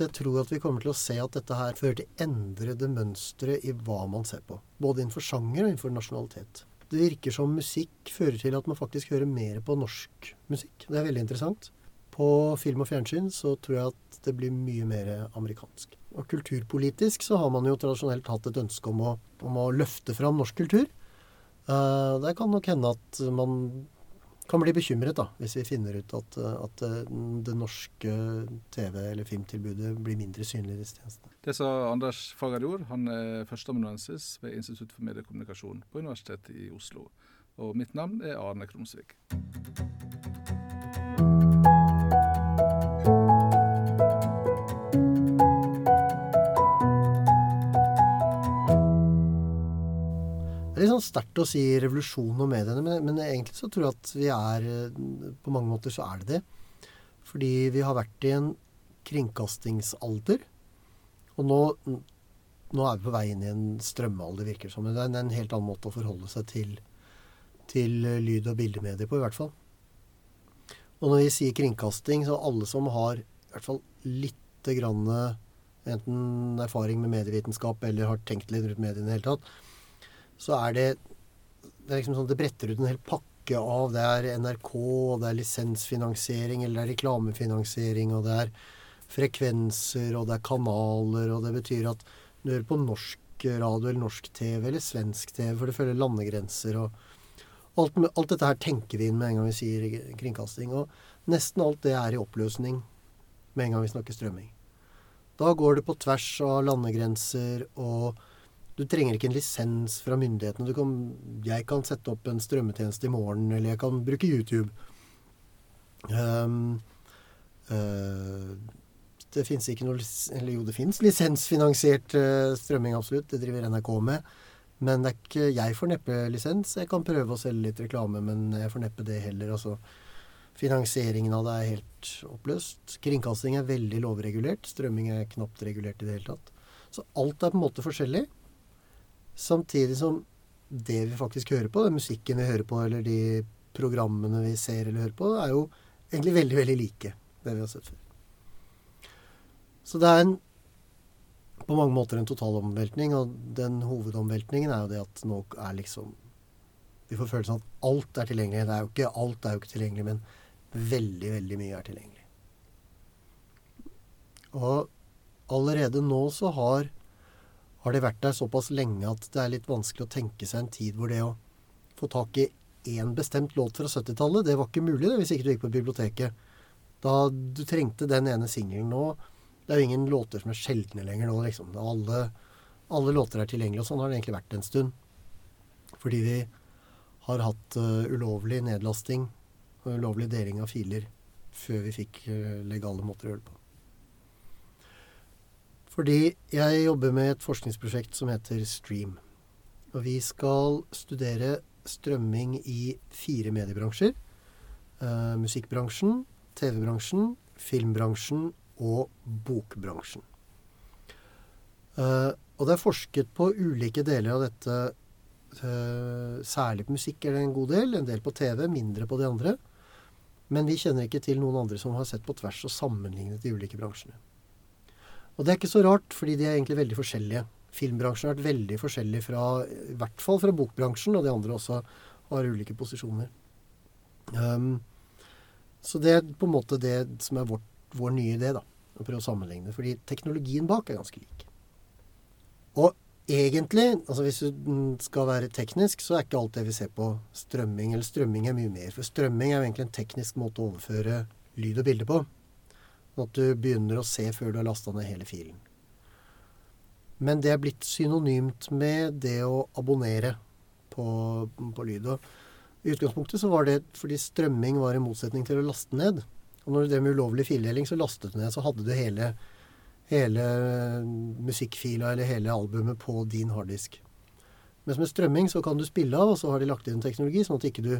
Jeg tror at vi kommer til å se at dette her fører til endrede mønstre i hva man ser på. Både innenfor sjanger og innenfor nasjonalitet. Det virker som musikk fører til at man faktisk hører mer på norsk musikk. Det er veldig interessant. På film og fjernsyn så tror jeg at det blir mye mer amerikansk. Og kulturpolitisk så har man jo tradisjonelt hatt et ønske om å, om å løfte fram norsk kultur. Uh, det kan nok hende at man kan bli bekymret da, hvis vi finner ut at, at det norske TV- eller filmtilbudet blir mindre synlig i disse tjenestene. Det sa Anders Fagerjord. Han er førsteamanuensis ved Institutt for mediekommunikasjon på Universitetet i Oslo. Og mitt navn er Arne Krumsvik. Litt sånn sterkt å si revolusjon og mediene, men, men, egentlig så tror jeg at vi er På mange måter så er det det. Fordi vi har vært i en kringkastingsalder. Og nå, nå er vi på vei inn i en strømmealder, virker det som. Det er en helt annen måte å forholde seg til, til lyd- og bildemedier på, i hvert fall. Og når vi sier kringkasting, så alle som har i hvert fall lite grann enten erfaring med medievitenskap eller har tenkt litt rundt mediene i det hele tatt, så er det det er liksom sånn det bretter ut en hel pakke av Det er NRK, og det er lisensfinansiering, eller det er reklamefinansiering, og det er frekvenser, og det er kanaler, og det betyr at du hører på norsk radio eller norsk TV eller svensk TV, for det følger landegrenser og alt, alt, dette her tenker vi inn med en gang vi sier kringkasting. Og nesten alt det er i oppløsning med en gang vi snakker strømming. Da går det på tvers av landegrenser og du trenger ikke en lisens fra myndighetene. Kan, jeg kan sette opp en strømmetjeneste i morgen, eller jeg kan bruke YouTube. Um, uh, det fins ikke noe Eller jo, det fins lisensfinansiert uh, strømming, absolutt. Det driver NRK med. Men ikke, jeg får neppe lisens. Jeg kan prøve å selge litt reklame, men jeg får neppe det heller. Altså, finansieringen av det er helt oppløst. Kringkasting er veldig lovregulert. Strømming er knapt regulert i det hele tatt. Så alt er på en måte forskjellig. Samtidig som det vi faktisk hører på, den musikken vi hører på, eller de programmene vi ser eller hører på, er jo egentlig veldig, veldig like det vi har sett før. Så det er en, på mange måter en total omveltning, og den hovedomveltningen er jo det at nå er liksom Vi får følelsen av at alt er tilgjengelig. Det er jo ikke, alt er jo ikke tilgjengelig, men veldig, veldig mye er tilgjengelig. Og allerede nå så har har det vært der såpass lenge at det er litt vanskelig å tenke seg en tid hvor det å få tak i én bestemt låt fra 70-tallet, det var ikke mulig det, hvis ikke du gikk på biblioteket. Da du trengte den ene singelen nå Det er jo ingen låter som er sjeldne lenger nå, liksom. Alle, alle låter er tilgjengelige, og sånn har det egentlig vært en stund. Fordi vi har hatt uh, ulovlig nedlasting og ulovlig deling av filer før vi fikk uh, legale måter å gjøre det på. Fordi jeg jobber med et forskningsprosjekt som heter Stream. Og vi skal studere strømming i fire mediebransjer. Uh, musikkbransjen, TV-bransjen, filmbransjen og bokbransjen. Uh, og det er forsket på ulike deler av dette. Uh, særlig på musikk er det en god del. En del på TV, mindre på de andre. Men vi kjenner ikke til noen andre som har sett på tvers og sammenlignet de ulike bransjene. Og det er ikke så rart, fordi de er egentlig veldig forskjellige. Filmbransjen har vært veldig forskjellig fra i hvert fall fra bokbransjen, og de andre også har ulike posisjoner. Um, så det er på en måte det som er vårt, vår nye idé, da. Å prøve å sammenligne. Fordi teknologien bak er ganske lik. Og egentlig, altså hvis du skal være teknisk, så er ikke alt det vi ser på strømming. Eller strømming er mye mer. For strømming er jo egentlig en teknisk måte å overføre lyd og bilde på. Sånn at du begynner å se før du har lasta ned hele filen. Men det er blitt synonymt med det å abonnere på, på lyd. I utgangspunktet så var det fordi strømming var i motsetning til å laste ned. Og når du drev med ulovlig fildeling, så lastet du ned. Så hadde du hele, hele musikkfila eller hele albumet på din harddisk. Mens med strømming så kan du spille av, og så har de lagt inn teknologi sånn at ikke du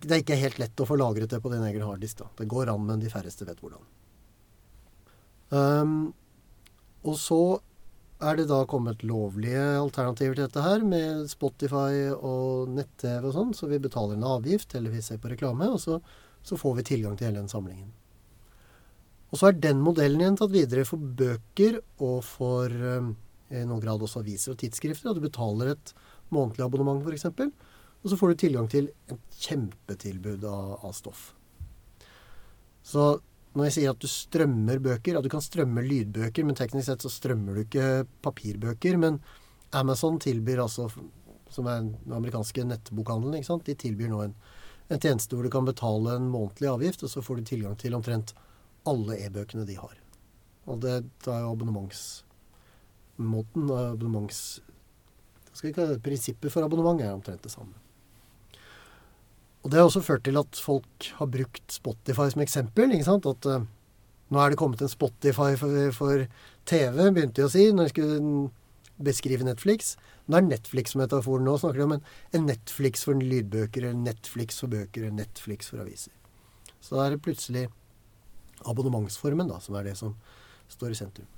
det er ikke helt lett å få lagret det på din egen harddisk. da. Det går an, men de færreste vet hvordan. Um, og så er det da kommet lovlige alternativer til dette her, med Spotify og nett-TV og sånn, så vi betaler en avgift, eller vi ser på reklame, og så, så, får vi tilgang til hele den samlingen. Og så er den modellen igjen tatt videre for bøker og for um, i noen grad også aviser og tidsskrifter. At du betaler et månedlig abonnement f.eks. Og så får du tilgang til et kjempetilbud av, av stoff. Så når jeg sier at du strømmer bøker, at du kan strømme lydbøker, men teknisk sett så strømmer du ikke papirbøker. Men Amazon tilbyr altså, som er den amerikanske nettbokhandelen, ikke sant? de tilbyr nå en, en tjeneste hvor du kan betale en månedlig avgift, og så får du tilgang til omtrent alle e-bøkene de har. Og det, det er jo abonnementsmåten, abonnements... Prinsippet for abonnement er omtrent det samme. Og det har også ført til at folk har brukt Spotify som eksempel. ikke sant? At uh, nå er det kommet en Spotify for, for TV, begynte de å si når de skulle beskrive Netflix. Nå er Netflix metaforen. Nå snakker de om en, en, Netflix for lydbøker, eller Netflix for bøker, eller Netflix for aviser. Så da er det plutselig abonnementsformen da, som er det som står i sentrum.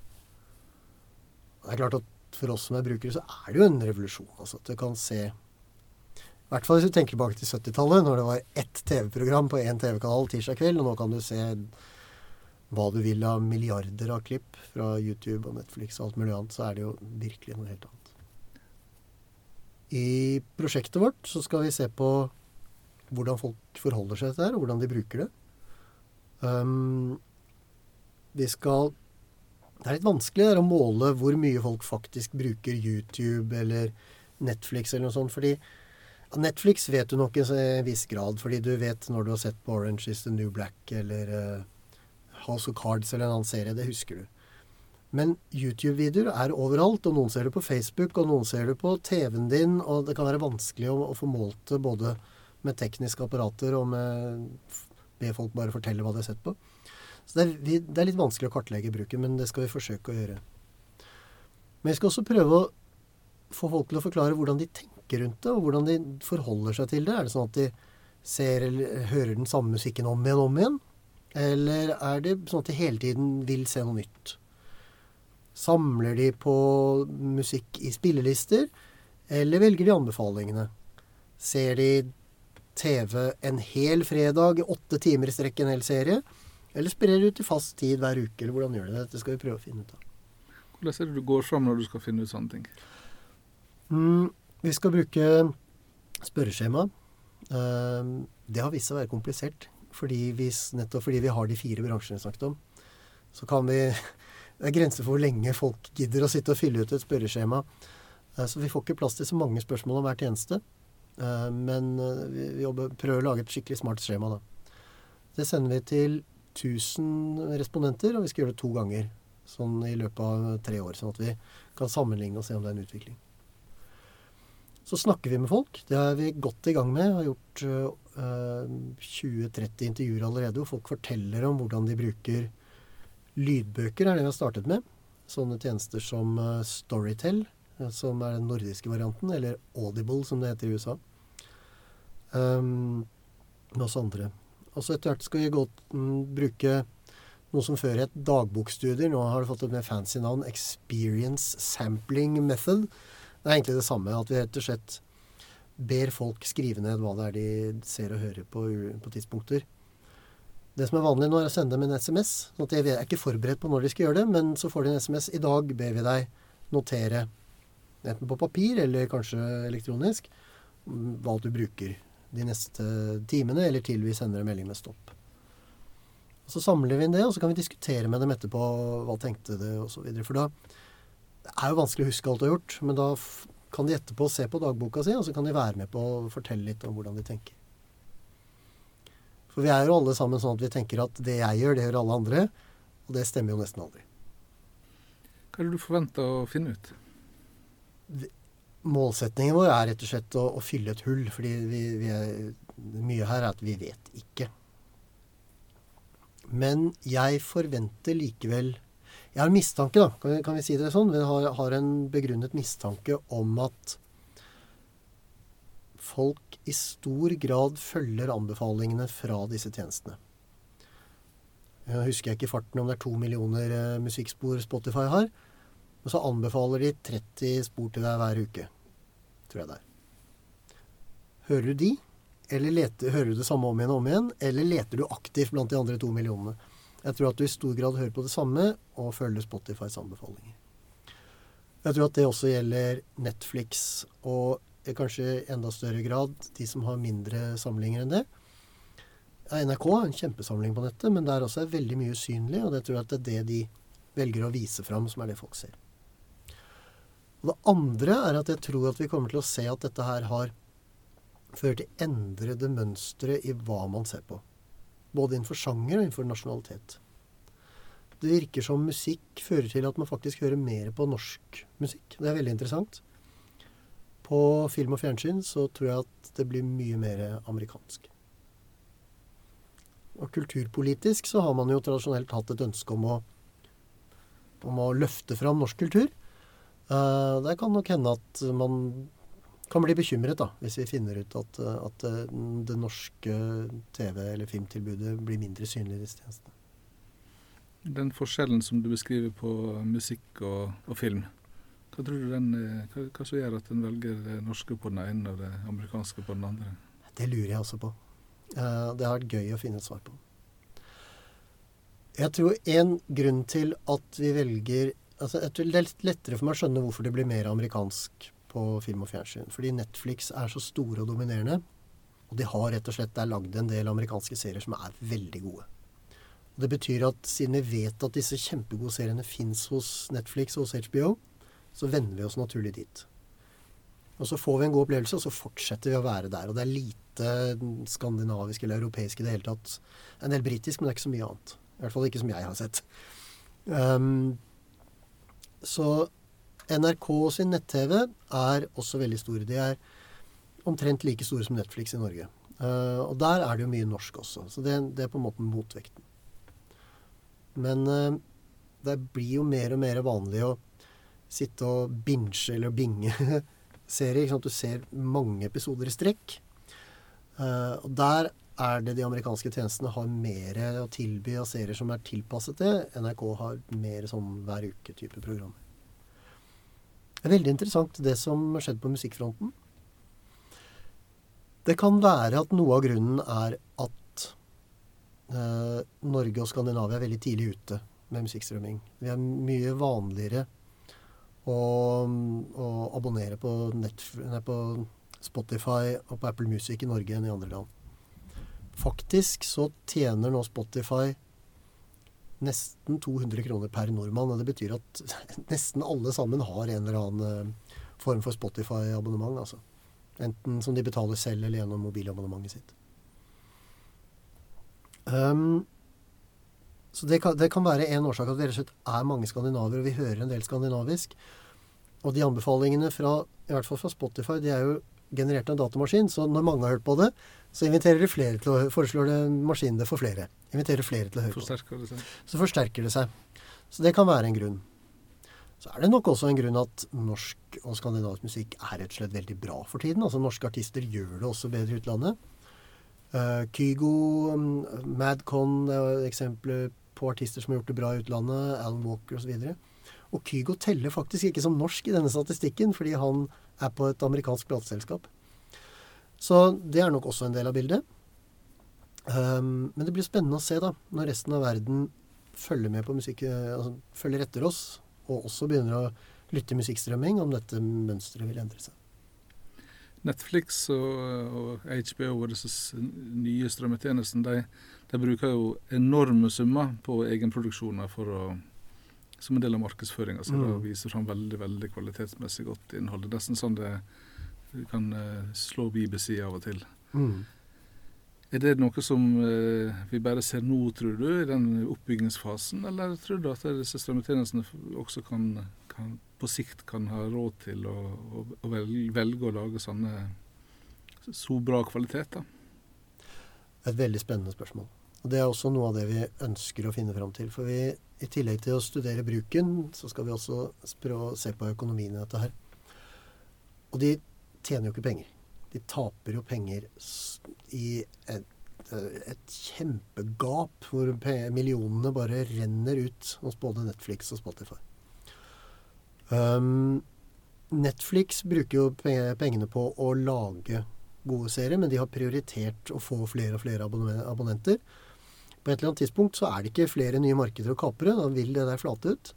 Det er klart at for oss som er brukere, så er det jo en revolusjon. altså At du kan se i hvert fall hvis du tenker tilbake til 70-tallet, når det var ett TV-program på én TV-kanal tirsdag kveld, og nå kan du se hva du vil av milliarder av klipp fra YouTube og Netflix og alt mulig annet, så er det jo virkelig noe helt annet. I prosjektet vårt så skal vi se på hvordan folk forholder seg til dette, og hvordan de bruker det. Um, vi skal Det er litt vanskelig å måle hvor mye folk faktisk bruker YouTube eller Netflix eller noe sånt, fordi Netflix vet du nok i en viss grad, fordi du vet når du har sett på Orange is the New Black eller uh, House of Cards eller en annen serie. Det husker du. Men YouTube-videoer er overalt, og noen ser det på Facebook, og noen ser det på TV-en din, og det kan være vanskelig å, å få målt det både med tekniske apparater og med be folk bare fortelle hva de har sett på. Så det er, vi, det er litt vanskelig å kartlegge bruken, men det skal vi forsøke å gjøre. Men vi skal også prøve å få folk til å forklare hvordan de tenker tenker rundt det, og hvordan de forholder seg til det. Er det sånn at de ser eller hører den samme musikken om igjen og om igjen? Eller er det sånn at de hele tiden vil se noe nytt? Samler de på musikk i spillelister, eller velger de anbefalingene? Ser de TV en hel fredag, åtte timer i strekk, en hel serie? Eller sprer de ut i fast tid hver uke, eller hvordan gjør de det? Dette skal vi prøve å finne ut av. Hvordan er det du går fram når du skal finne ut sånne ting? Mm, vi skal bruke spørreskjema. Ehm, det har vist seg å være komplisert. Fordi vi, nettopp fordi vi har de fire bransjene vi snakket om. Så kan vi Det er grenser for hvor lenge folk gidder å sitte og fylle ut et spørreskjema. Eh, så vi får ikke plass til så mange spørsmål om hver tjeneste. Ehm, men eh, vi jobber, prøver å lage et skikkelig smart skjema, da. Det sender vi til 1000 respondenter, og vi skal gjøre det to ganger. Sånn i løpet av tre år. Sånn at vi kan sammenligne og se om det er en utvikling. Så snakker vi med folk. Det er vi godt i gang med. Vi har gjort uh, eh, 20-30 intervjuer allerede hvor folk forteller om hvordan de bruker lydbøker, er det vi har startet med. Sånne tjenester som uh, Storytel, uh, som er den nordiske varianten, eller Audible, som det heter i USA. Um, med oss andre. Og så etter hvert skal vi godt um, bruke noe som før het dagbokstudier. Nå har det fått et mer fancy navn. Experience Sampling Method. Det er egentlig det samme. At vi rett og slett ber folk skrive ned hva det er de ser og hører på, på tidspunkter. Det som er vanlig nå, er å sende dem en SMS. sånn at Jeg er ikke forberedt på når de skal gjøre det, men så får de en SMS. I dag ber vi deg notere, enten på papir eller kanskje elektronisk, hva du bruker de neste timene, eller til vi sender en melding med stopp. Og Så samler vi inn det, og så kan vi diskutere med dem etterpå hva tenkte det, osv. For da det er jo vanskelig å huske alt du har gjort, men da kan de etterpå se på dagboka si, og så kan de være med på å fortelle litt om hvordan de tenker. For vi er jo alle sammen sånn at vi tenker at det jeg gjør, det gjør alle andre. Og det stemmer jo nesten aldri. Hva er det du forventer å finne ut? Målsetningen vår er rett og slett å, å fylle et hull. Fordi vi, vi er, mye her er at vi vet ikke. Men jeg forventer likevel jeg har en mistanke, da, kan vi, kan vi si det sånn. Vi har, har, en begrunnet mistanke om at folk i stor grad følger anbefalingene fra disse tjenestene. Jeg husker jeg ikke farten om det er to millioner eh, musikkspor Spotify har. Men så anbefaler de 30 spor til deg hver uke. Tror jeg det er. Hører du de? Eller leter, hører du det samme om igjen og om igjen? Eller leter du aktivt blant de andre to millionene? Jeg tror at du i stor grad hører på det samme og følger Spotifys anbefalinger. Jeg tror at det også gjelder Netflix og kanskje i enda større grad de som har mindre samlinger enn det. NRK har en kjempesamling på nettet, men der også er veldig mye usynlig, og det tror jeg at det er det de velger å vise fram, som er det folk ser. Og det andre er at jeg tror at vi kommer til å se at dette her har ført til endrede mønstre i hva man ser på. Både innenfor sjanger og innenfor nasjonalitet. Det virker som musikk fører til at man faktisk hører mer på norsk musikk. Det er veldig interessant. På film og fjernsyn så tror jeg at det blir mye mer amerikansk. Og kulturpolitisk så har man jo tradisjonelt hatt et ønske om å, om å løfte fram norsk kultur. Uh, det kan nok hende at man kan bli bekymret da, hvis vi finner ut at, at det norske TV- eller filmtilbudet blir mindre synlig i disse tjenestene. Den forskjellen som du beskriver på musikk og, og film, hva tror du den, hva, hva som gjør at en velger det norske på den ene og det amerikanske på den andre? Det lurer jeg også på. Eh, det har vært gøy å finne et svar på. Jeg tror en grunn til at vi velger altså jeg tror Det er lettere for meg å skjønne hvorfor det blir mer amerikansk på film og fjernsyn. Fordi Netflix er så store og dominerende. Og de har rett og slett der lagd en del amerikanske serier som er veldig gode. Og det betyr at siden vi vet at disse kjempegode seriene fins hos Netflix og hos HBO, så venner vi oss naturlig dit. Og så får vi en god opplevelse, og så fortsetter vi å være der. Og det er lite skandinavisk eller europeisk i det hele tatt. En del britisk, men det er ikke så mye annet. I hvert fall ikke som jeg har sett. Um, så NRK sin nett-TV er også veldig store. De er omtrent like store som Netflix i Norge. Uh, og der er det jo mye norsk også. Så det, det er på en måte motvekten. Men uh, det blir jo mer og mer vanlig å sitte og binge eller binge serier. Ikke sant? Du ser mange episoder i strekk. Uh, og der er det de amerikanske tjenestene har mer å tilby av serier som er tilpasset det. NRK har mer sånn hver uke-type programmer. Det er veldig interessant det som skjedde på musikkfronten. Det kan være at noe av grunnen er at eh, Norge og Skandinavia er veldig tidlig ute med musikkstrømming. Vi er mye vanligere å, å abonnere på, på Spotify og på Apple Music i Norge enn i andre land. Faktisk så tjener nå Spotify nesten 200 kroner per nordmann. Og det betyr at nesten alle sammen har en eller annen eh, form for Spotify-abonnement. altså. Enten som de betaler selv, eller gjennom mobilabonnementet sitt. Um, så det kan, det kan, være en årsak at vi rett og slett er mange skandinaver, og vi hører en del skandinavisk. Og de anbefalingene fra, i hvert fall fra Spotify, de er jo generert av en datamaskin. Så når mange har hørt på det, så inviterer de flere til å, foreslår det maskinen det for flere. Inviterer flere til å høre forsterker på det. Så forsterker det seg. Så det kan være en grunn. Så er det nok også en grunn at norsk og skandinavisk musikk er rett og slett veldig bra for tiden. Altså Norske artister gjør det også bedre i utlandet. Uh, Kygo, um, Madcon er eksempler på artister som har gjort det bra i utlandet. Alan Walker osv. Og, og Kygo teller faktisk ikke som norsk i denne statistikken, fordi han er på et amerikansk plateselskap. Så det er nok også en del av bildet. Um, men det blir spennende å se, da, når resten av verden følger med på musikk, eh, altså følger etter oss, og også begynner å lytte musikkstrømming, om dette mønsteret vil endre seg. Netflix og, HBO og disse nye strømmetjenestene de, de, bruker jo enorme summer på egenproduksjoner for å, som en del av markedsføringa si. Mm. viser fram veldig veldig kvalitetsmessig godt innhold. Det er nesten sånn det kan uh, slå BBC av og til. Mm. Er det noe som uh, vi bare ser nå, tror du, i den oppbyggingsfasen? Eller tror du at disse strømmetjenestene også kan, kan, på sikt kan ha råd til å, å, å velge, velge, å lage sånne så bra kvalitet? da? Et veldig spennende spørsmål. Og Det er også noe av det vi ønsker å finne fram til. For vi, i tillegg til å studere bruken, så skal vi også prøve å se på økonomien i dette her. Og de tjener jo ikke penger. De taper jo penger i et, et kjempegap hvor millionene bare renner ut hos både Netflix og Spotify. Um, Netflix bruker jo pengene på å lage gode serier, men de har prioritert å få flere og flere abonnenter. På et eller annet tidspunkt så er det ikke flere nye markeder å kapre. Da vil det der flate ut.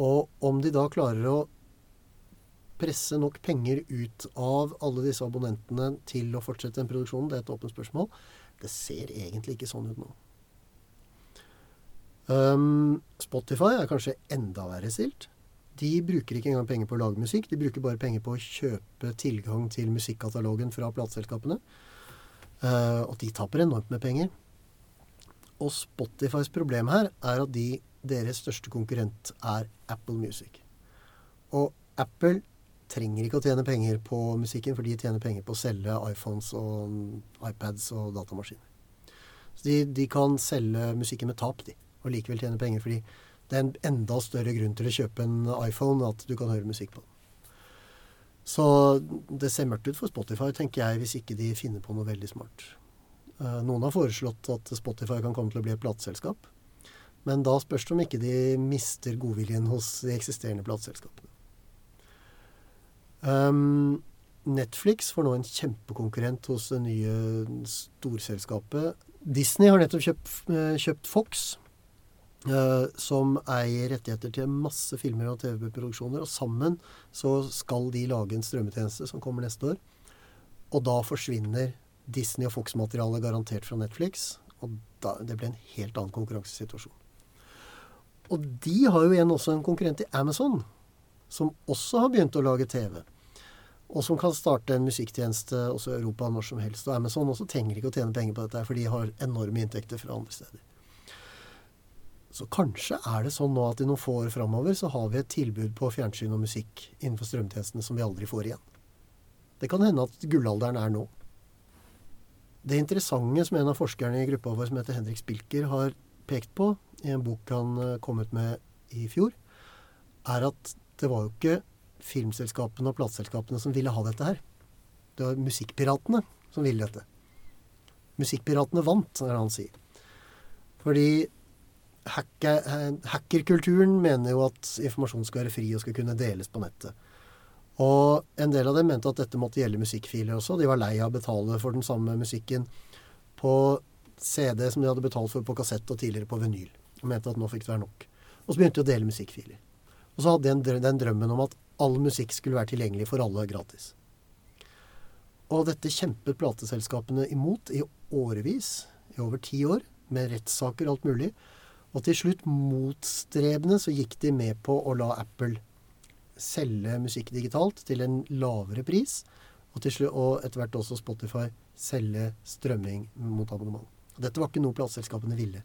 Og om de da klarer å presse nok penger ut av alle disse abonnentene til å fortsette den produksjonen, det er et åpent spørsmål. Det ser egentlig ikke sånn ut nå. Um, Spotify er kanskje enda verre stilt. De bruker ikke engang penger på å lage musikk. De bruker bare penger på å kjøpe tilgang til musikkatalogen fra plateselskapene. Uh, og de taper enormt med penger. Og Spotifys problem her er at de, deres største konkurrent er Apple Music. Og Apple trenger ikke å tjene penger på musikken, for de tjener penger på å selge iPhones og iPads og datamaskiner. Så de, de kan selge musikken med tap, de og likevel tjene penger. Fordi det er en enda større grunn til å kjøpe en iPhone at du kan høre musikk på den. Så det ser mørkt ut for Spotify, tenker jeg, hvis ikke de finner på noe veldig smart. Eh, noen har foreslått at Spotify kan komme til å bli et plateselskap. Men da spørs det om ikke de mister godviljen hos de eksisterende plateselskapene. Um, Netflix får nå en kjempekonkurrent hos det nye storselskapet. Disney har nettopp kjøpt, eh, kjøpt Fox, Uh, som eier rettigheter til masse filmer og TV-produksjoner. Og sammen så skal de lage en strømmetjeneste som kommer neste år. Og da forsvinner Disney og Fox-materialet garantert fra Netflix. Og da, det ble en helt annen konkurransesituasjon. Og de har jo igjen også en konkurrent i Amazon, som også har begynt å lage TV. Og som kan starte en musikktjeneste også i Europa når som helst. Og Amazon også trenger ikke å tjene penger på dette, for de har enorme inntekter fra andre steder. Så kanskje er det sånn nå at i noen få år framover så har vi et tilbud på fjernsyn og musikk innenfor strømtjenestene som vi aldri får igjen. Det kan hende at gullalderen er nå. Det interessante som en av forskerne i gruppa vår som heter Henrik Spilker, har pekt på i en bok han eh, kom ut med i fjor, er at det var jo ikke filmselskapene og plateselskapene som ville ha dette her. Det var musikkpiratene som ville dette. Musikkpiratene vant, er det han sier. Fordi hacker, hackerkulturen mener jo at informasjon skal være fri og skal kunne deles på nettet. Og en del av dem mente at dette måtte gjelde musikkfiler også. De var lei av å betale for den samme musikken på CD som de hadde betalt for på kassett og tidligere på vinyl. Og mente at nå fikk det være nok. Og så begynte de å dele musikkfiler. Og så hadde de den drømmen om at all musikk skulle være tilgjengelig for alle gratis. Og dette kjempet plateselskapene imot i årevis, i over ti år, med rettssaker og alt mulig. Og til slutt, motstrebende, så gikk de med på å la Apple selge musikk digitalt til en lavere pris. Og, slutt, og etter hvert også Spotify selge strømming mot abonnement. Og dette var ikke noe plateselskapene ville.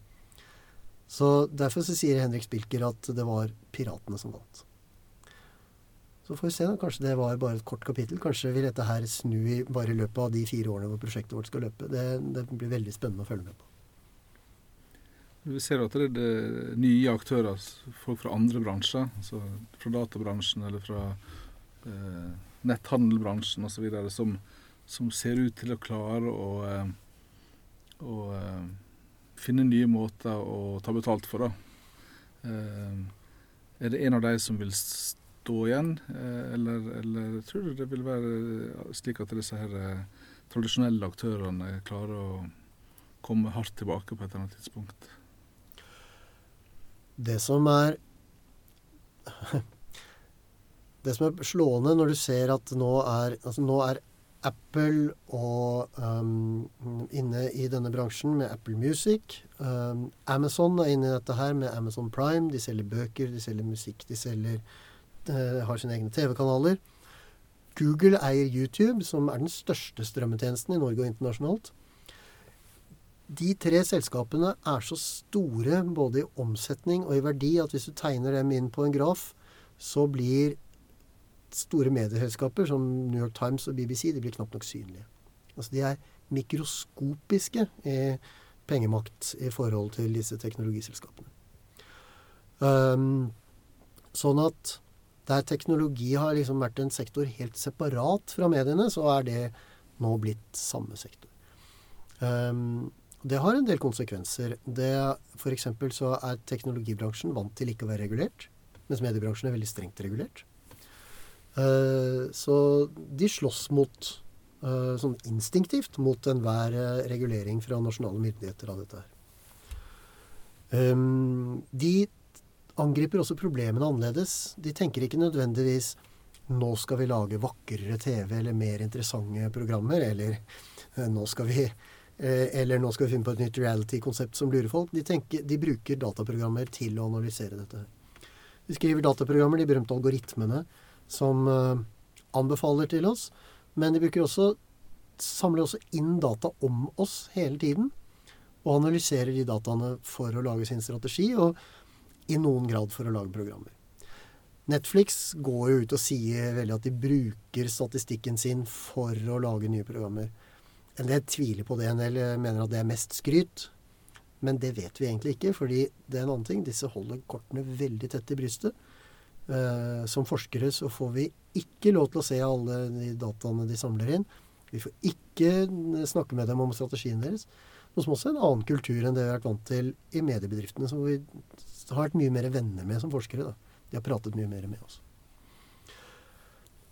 Så Derfor så sier Henrik Spilker at det var piratene som vant. Så får vi se. da, Kanskje det var bare et kort kapittel. Kanskje vil dette her snu i bare i løpet av de fire årene hvor prosjektet vårt skal løpe. Det, det blir veldig spennende å følge med på. Vi ser at det er nye aktører, folk fra andre bransjer, altså fra databransjen eller fra eh, netthandelbransjen osv., som, som ser ut til å klare å, å, å eh, finne nye måter å ta betalt for. Eh, er det en av de som vil stå igjen, eh, eller, eller, tror du det vil være slik at disse her eh, tradisjonelle aktørene klarer å komme hardt tilbake på et eller annet tidspunkt? Det som er Det som er slående når du ser at nå er, altså nå er Apple og um, inne i denne bransjen med Apple Music. Um, Amazon er inne i dette her med Amazon Prime. De selger bøker, de selger musikk, de selger, uh, har sine egne TV-kanaler. Google eier YouTube, som er den største strømmetjenesten i Norge og internasjonalt de tre selskapene er så store både i omsetning og i verdi at hvis du tegner dem inn på en graf, så blir store medieselskaper som New York Times og BBC de blir knapt nok synlige. Altså De er mikroskopiske i pengemakt i forhold til disse teknologiselskapene. Um, sånn at der teknologi har liksom vært en sektor helt separat fra mediene, så er det nå blitt samme sektor. Um, det har en del konsekvenser. F.eks. så er teknologibransjen vant til ikke å være regulert, mens mediebransjen er veldig strengt regulert. Uh, så de slåss mot uh, sånn instinktivt mot enhver uh, regulering fra nasjonale myndigheter av dette her. Um, de angriper også problemene annerledes. De tenker ikke nødvendigvis nå skal vi lage vakrere TV eller mer interessante programmer, eller eh, nå skal vi eh, eller nå skal vi finne på et nytt reality-konsept som lurer folk. De, tenker, de, bruker dataprogrammer til å analysere dette. De skriver dataprogrammer, de berømte algoritmene, som uh, anbefaler til oss. Men de også, samler også inn data om oss hele tiden. Og analyserer de dataene for å lage sin strategi, og i noen grad for å lage programmer. Netflix går jo ut og sier veldig at de bruker statistikken sin for å lage nye programmer. En del tviler på det, en del mener at det er mest skryt. Men det vet vi egentlig ikke, fordi det er en annen ting. Disse holder kortene veldig tett i brystet. Eh, som forskere så får vi ikke lov til å se alle de dataene de samler inn. Vi får ikke snakke med dem om strategien deres. Noe som også er en annen kultur enn det vi har vært vant til i mediebedriftene, som vi har vært mye mer venner med som forskere. da. De har pratet mye mer med oss.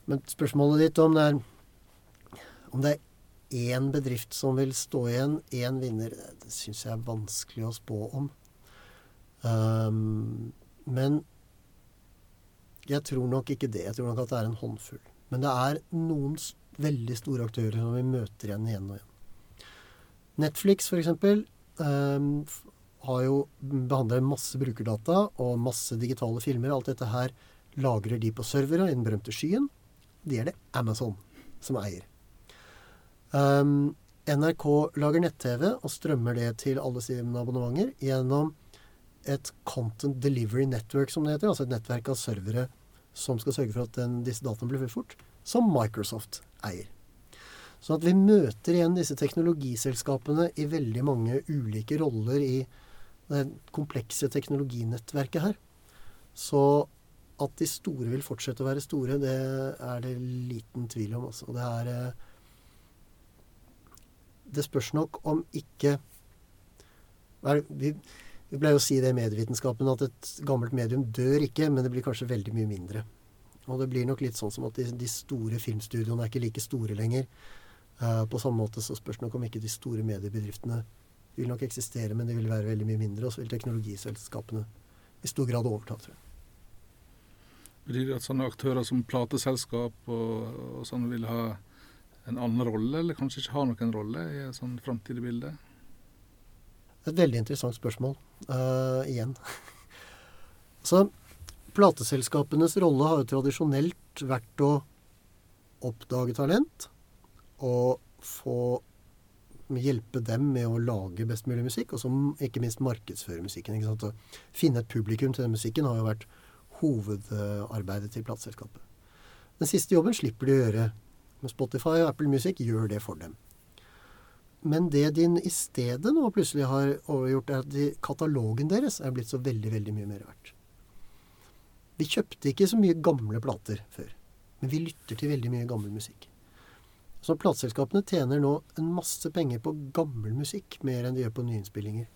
Men spørsmålet ditt om det er om det er én bedrift som vil stå igjen, én vinner, det syns jeg er vanskelig å spå om. Um, men jeg tror nok ikke det. Jeg tror nok at det er en håndfull. Men det er noen veldig store aktører som vi møter igjen igjen og igjen. Netflix, f.eks., um, har jo behandler masse brukerdata og masse digitale filmer. Alt dette her lagrer de på servere i den berømte skyen. De er det Amazon som eier. Um, NRK lager nett-TV og strømmer det til alle sine abonnementer gjennom et Content Delivery Network, som det heter. Altså et nettverk av servere som skal sørge for at den, disse dataene blir fort, som Microsoft eier. Så at vi møter igjen disse teknologiselskapene i veldig mange ulike roller i det komplekse teknologinettverket her. Så at de store vil fortsette å være store, det er det liten tvil om. Altså. Det er eh, Det spørs nok om ikke vi, vi pleier å si det i medievitenskapen at et gammelt medium dør ikke, men det blir kanskje veldig mye mindre. Og det blir nok litt sånn som at de, de store filmstudioene er ikke like store lenger. Uh, på samme måte så spørs det nok om ikke de store mediebedriftene vil nok eksistere, men de vil være veldig mye mindre. Og så vil teknologiselskapene i stor grad overta, tror jeg. Betyr det at sånne aktører som plateselskap og, og sånn vil ha en annen rolle, eller kanskje ikke har noen rolle i et sånn framtidig bilde? Et veldig interessant spørsmål. Uh, igjen. Så plateselskapenes rolle har jo tradisjonelt vært å oppdage talent og få hjelpe dem med å lage best mulig musikk, og så ikke minst markedsføre musikken. Å finne et publikum til den musikken har jo vært hovedarbeidet til plateselskapet. Den siste jobben slipper de å gjøre. Men Spotify og Apple Music gjør det for dem. Men det din i stedet nå plutselig har overgjort, er at de, katalogen deres er blitt så veldig, veldig mye mer verdt. Vi kjøpte ikke så mye gamle plater før, men vi lytter til veldig mye gammel musikk. Så plateselskapene tjener nå en masse penger på gammel musikk, mer enn de gjør på nyinnspillinger.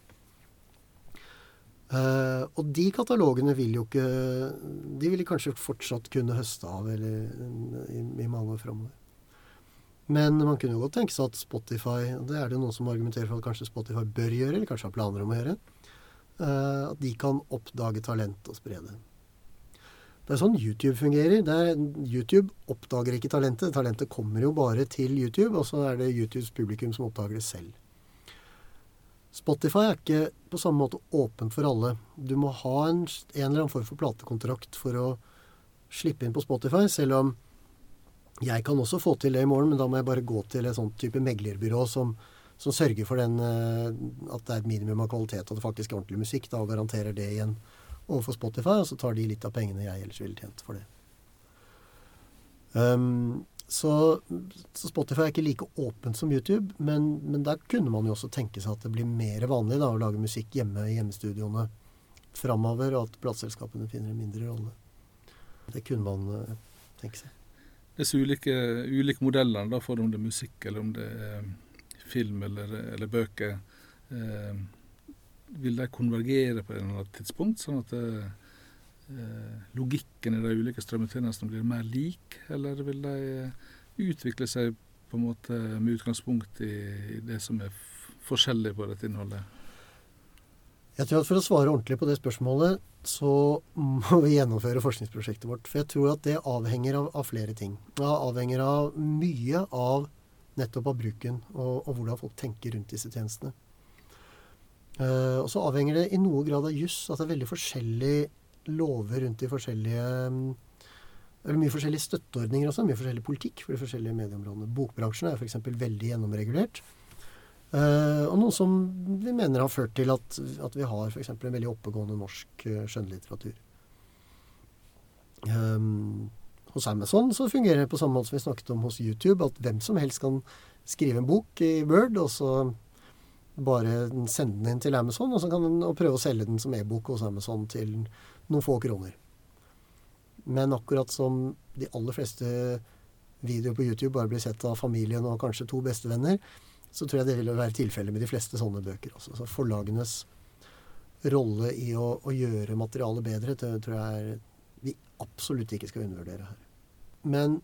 Uh, og de katalogene vil jo ikke De vil de kanskje fortsatt kunne høste av eller, i, i mange år framover. Men man kunne jo godt tenke seg at Spotify Det er det noen som argumenterer for at kanskje Spotify bør gjøre, eller kanskje har planer om å gjøre. Uh, at de kan oppdage talent og spre det. Det er sånn YouTube fungerer. Er, YouTube oppdager ikke talentet. Talentet kommer jo bare til YouTube, og så er det YouTubes publikum som oppdager det selv. Spotify er ikke på samme måte åpent for alle. Du må ha en, en eller annen form for platekontrakt for å slippe inn på Spotify, selv om jeg kan også få til det i morgen, men da må jeg bare gå til et sånt type meglerbyrå som, som sørger for den, eh, at det er et minimum av kvalitet, og det faktisk er ordentlig musikk, da, og garanterer det igjen overfor Spotify, og så tar de litt av pengene jeg ellers ville tjent for det. Um, så, så, Spotify er ikke like åpent som YouTube, men, men, der kunne man jo også tenke seg at det blir mer vanlig da, å lage musikk hjemme i hjemmestudioene framover, og at plateselskapene finner en mindre rolle. Det kunne man uh, tenke seg. Disse ulike, ulike modellene, da, for om det er musikk eller om det er film eller, eller bøker. Eh, vil de konvergere på et eller annet tidspunkt, sånn at eh, logikken i de ulike strømmetjenestene blir mer lik, eller vil de eh, utvikle seg på en måte med utgangspunkt i, i det som er forskjellig på dette innholdet? Jeg tror at For å svare ordentlig på det spørsmålet, så må vi gjennomføre forskningsprosjektet vårt. For jeg tror at det avhenger av, av flere ting. Det avhenger av mye av nettopp av bruken og, og hvordan folk tenker rundt disse tjenestene. Uh, og så avhenger det i noe grad av juss. At det er veldig forskjellige lover rundt de forskjellige Eller mye forskjellige støtteordninger også. Mye forskjellig politikk for de forskjellige medieområdene. Bokbransjen er f.eks. veldig gjennomregulert. Uh, og noe som vi mener har ført til at, at vi har f.eks. en veldig oppegående norsk uh, skjønnlitteratur. Um, hos Amazon så fungerer det på samme måte som vi snakket om hos YouTube, at hvem som helst kan skrive en bok i Word, og så bare sende den inn til Amazon, og så kan den prøve å selge den som e-bok hos Amazon til noen få kroner. Men akkurat som de aller fleste videoer på YouTube bare blir sett av familien og kanskje to bestevenner, så tror jeg det vil være tilfellet med de fleste sånne bøker. Også. Så forlagenes rolle i å, å gjøre materialet bedre, det tror jeg vi absolutt ikke skal undervurdere her. Men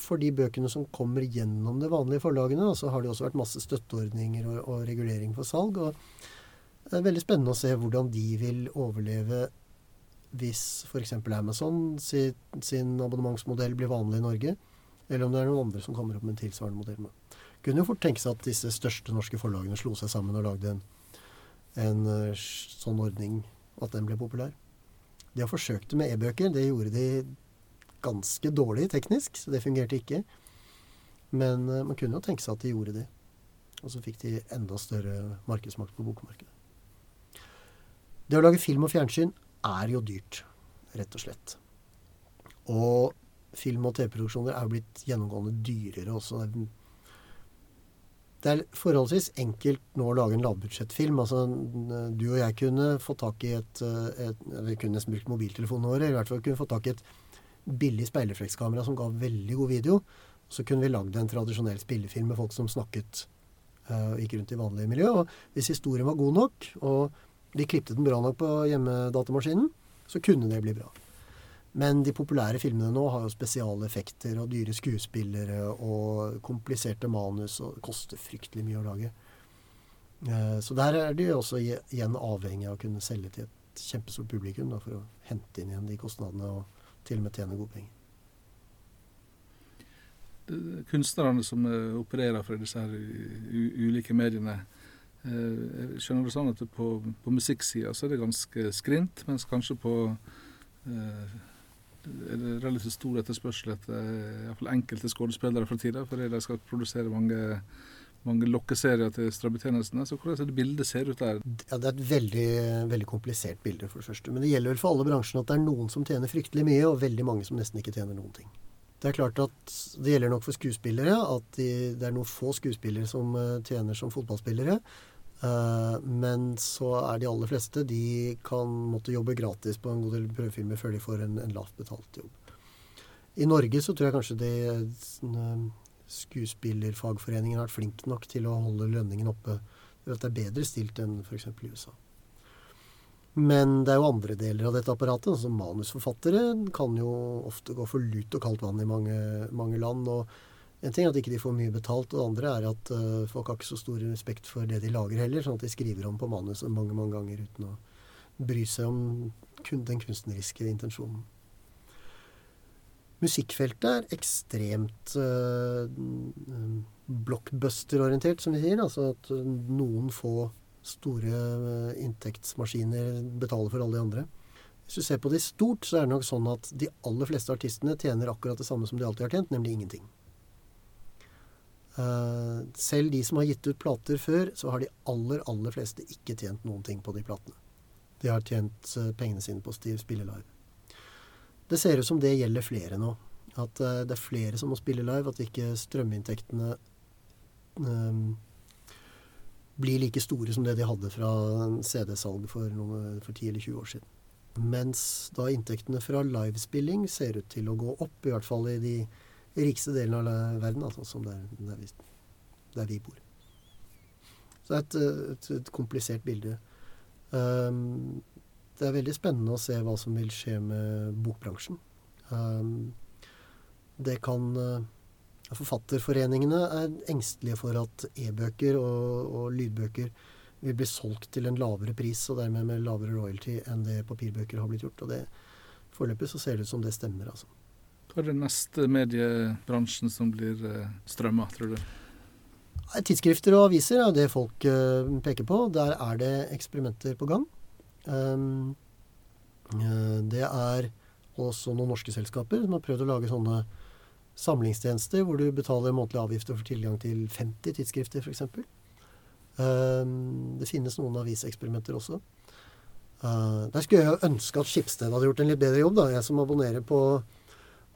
for de bøkene som kommer gjennom de vanlige forlagene, så har det også vært masse støtteordninger og, og regulering for salg. og Det er veldig spennende å se hvordan de vil overleve hvis f.eks. Amazon sin abonnementsmodell blir vanlig i Norge, eller om det er noen andre som kommer opp med en tilsvarende modell. Kunne jo fort tenke seg at disse største norske forlagene slo seg sammen og lagde en, en uh, sånn ordning, at den ble populær. De har forsøkt det med e-bøker. Det gjorde de ganske dårlig teknisk, så det fungerte ikke. Men uh, man kunne jo tenke seg at de gjorde det. Og så fikk de enda større markedsmakt på bokmarkedet. Det å lage film og fjernsyn er jo dyrt, rett og slett. Og film- og TV-produksjoner er jo blitt gjennomgående dyrere også. Det er det er forholdsvis enkelt nå å lage en lavbudsjettfilm. Altså, du og jeg kunne fått tak i et, et Vi kunne nesten brukt mobiltelefonene våre. I hvert fall kunne fått tak i et billig speilreflekskamera som ga veldig god video. Så kunne vi lagd en tradisjonell spillefilm med folk som snakket uh, gikk rundt i vanlige miljø. Og hvis historien var god nok, og de klipte den bra nok på hjemmedatamaskinen, så kunne det bli bra. Men de populære filmene nå har jo spesiale effekter og dyre skuespillere og kompliserte manus, og det koster fryktelig mye å lage. Eh, så der er de også igjen avhengig av å kunne selge til et kjempestort publikum da, for å hente inn igjen de kostnadene og til og med tjene gode penger. Kunstnerne som eh, opererer fra disse her ulike mediene, eh, skjønner du sånn at på, på musikksida så er det ganske skrint, mens kanskje på eh, relativt stor etterspørsel etter fall enkelte skuespillere fra tida, fordi de skal produsere mange, mange lokkeserier til strømmetjenestene. Så hvordan ser det bildet ser ut der? Ja, Det er et veldig, veldig komplisert bilde, for det første. Men det gjelder vel for alle bransjene at det er noen som tjener fryktelig mye, og veldig mange som nesten ikke tjener noen ting. Det er klart at det gjelder nok for skuespillere at de, det er noen få skuespillere som eh, tjener som fotballspillere. Uh, men så er de aller fleste De kan måtte jobbe gratis på en god del prøvefilmer før de får en, en lavt betalt jobb. I Norge så tror jeg kanskje de uh, skuespillerfagforeningen har vært flink nok til å holde lønningen oppe. At det er bedre stilt enn f.eks. i USA. Men det er jo andre deler av dette apparatet. altså Manusforfattere kan jo ofte gå for lut og kaldt vann i mange, mange land. og en ting er at ikke de ikke får mye betalt, og det andre er at uh, folk har ikke så stor respekt for det de lager heller, sånn at de skriver om på manuset mange mange ganger uten å bry seg om kun den kunstneriske intensjonen. Musikkfeltet er ekstremt uh, blockbuster-orientert, som vi sier. Altså at noen få store inntektsmaskiner betaler for alle de andre. Hvis du ser på det i stort, så er det nok sånn at de aller fleste artistene tjener akkurat det samme som de alltid har tjent, nemlig ingenting. Uh, selv de som har gitt ut plater før, så har de aller, aller fleste ikke tjent noen ting på de platene. De har tjent uh, pengene sine på å spille live. Det ser ut som det gjelder flere nå. At uh, det er flere som må spille live. At ikke strøminntektene blir like store som det de hadde fra CD-salg for, for 10 eller 20 år siden. Mens da inntektene fra livespilling ser ut til å gå opp, i hvert fall i de rikeste delen av verden, altså, som der, der, vi, der, vi, bor. Så det er et, et, et komplisert bilde. Um, det er veldig spennende å se hva som vil skje med bokbransjen. Um, det kan uh, Forfatterforeningene er engstelige for at e-bøker og, og, lydbøker vil bli solgt til en lavere pris, og dermed med lavere royalty enn det papirbøker har blitt gjort. Og det foreløpig så ser det ut som det stemmer, altså. Hva er det neste mediebransjen som blir uh, strømma, tror du? Tidsskrifter og aviser er det folk uh, peker på. Der er det eksperimenter på gang. Um, uh, det er også noen norske selskaper som har prøvd å lage sånne samlingstjenester hvor du betaler månedlige avgifter for tilgang til 50 tidsskrifter f.eks. Um, det finnes noen aviseksperimenter også. Der skulle jeg ønske at Skipsted hadde gjort en litt bedre jobb. da, Jeg som abonnerer på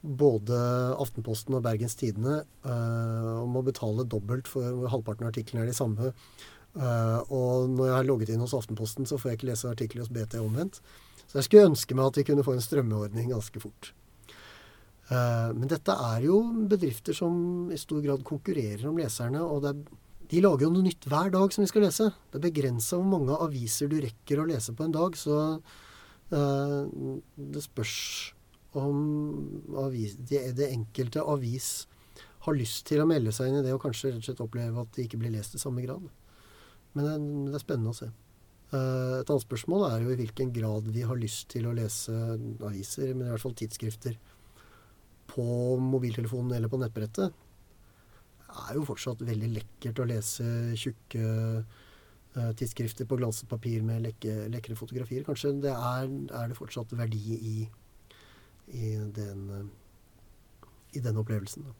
både Aftenposten og Bergens Tidende uh, om å betale dobbelt for halvparten av artiklene er de samme. Uh, og når jeg har logget inn hos Aftenposten, så får jeg ikke lese artikler hos BT omvendt. Så jeg skulle ønske meg at vi kunne få en strømmeordning ganske fort. Uh, men dette er jo bedrifter som i stor grad konkurrerer om leserne. og er, de lager jo noe nytt hver dag som vi skal lese. Det er begrensa hvor mange aviser du rekker å lese på en dag. Så det spørs om avis, det, det, enkelte avis har lyst til å melde seg inn i det, og kanskje rett og slett oppleve at de ikke blir lest i samme grad. Men det, det er spennende å se. Uh, et annet spørsmål er jo i hvilken grad vi har lyst til å lese aviser, men i hvert fall tidsskrifter, på mobiltelefonen eller på nettbrettet. Det er jo fortsatt veldig lekkert å lese tjukke uh, tidsskrifter på glanset papir med lekre fotografier. Kanskje det er, er det fortsatt verdi i i den, eh, i den opplevelsen. Da.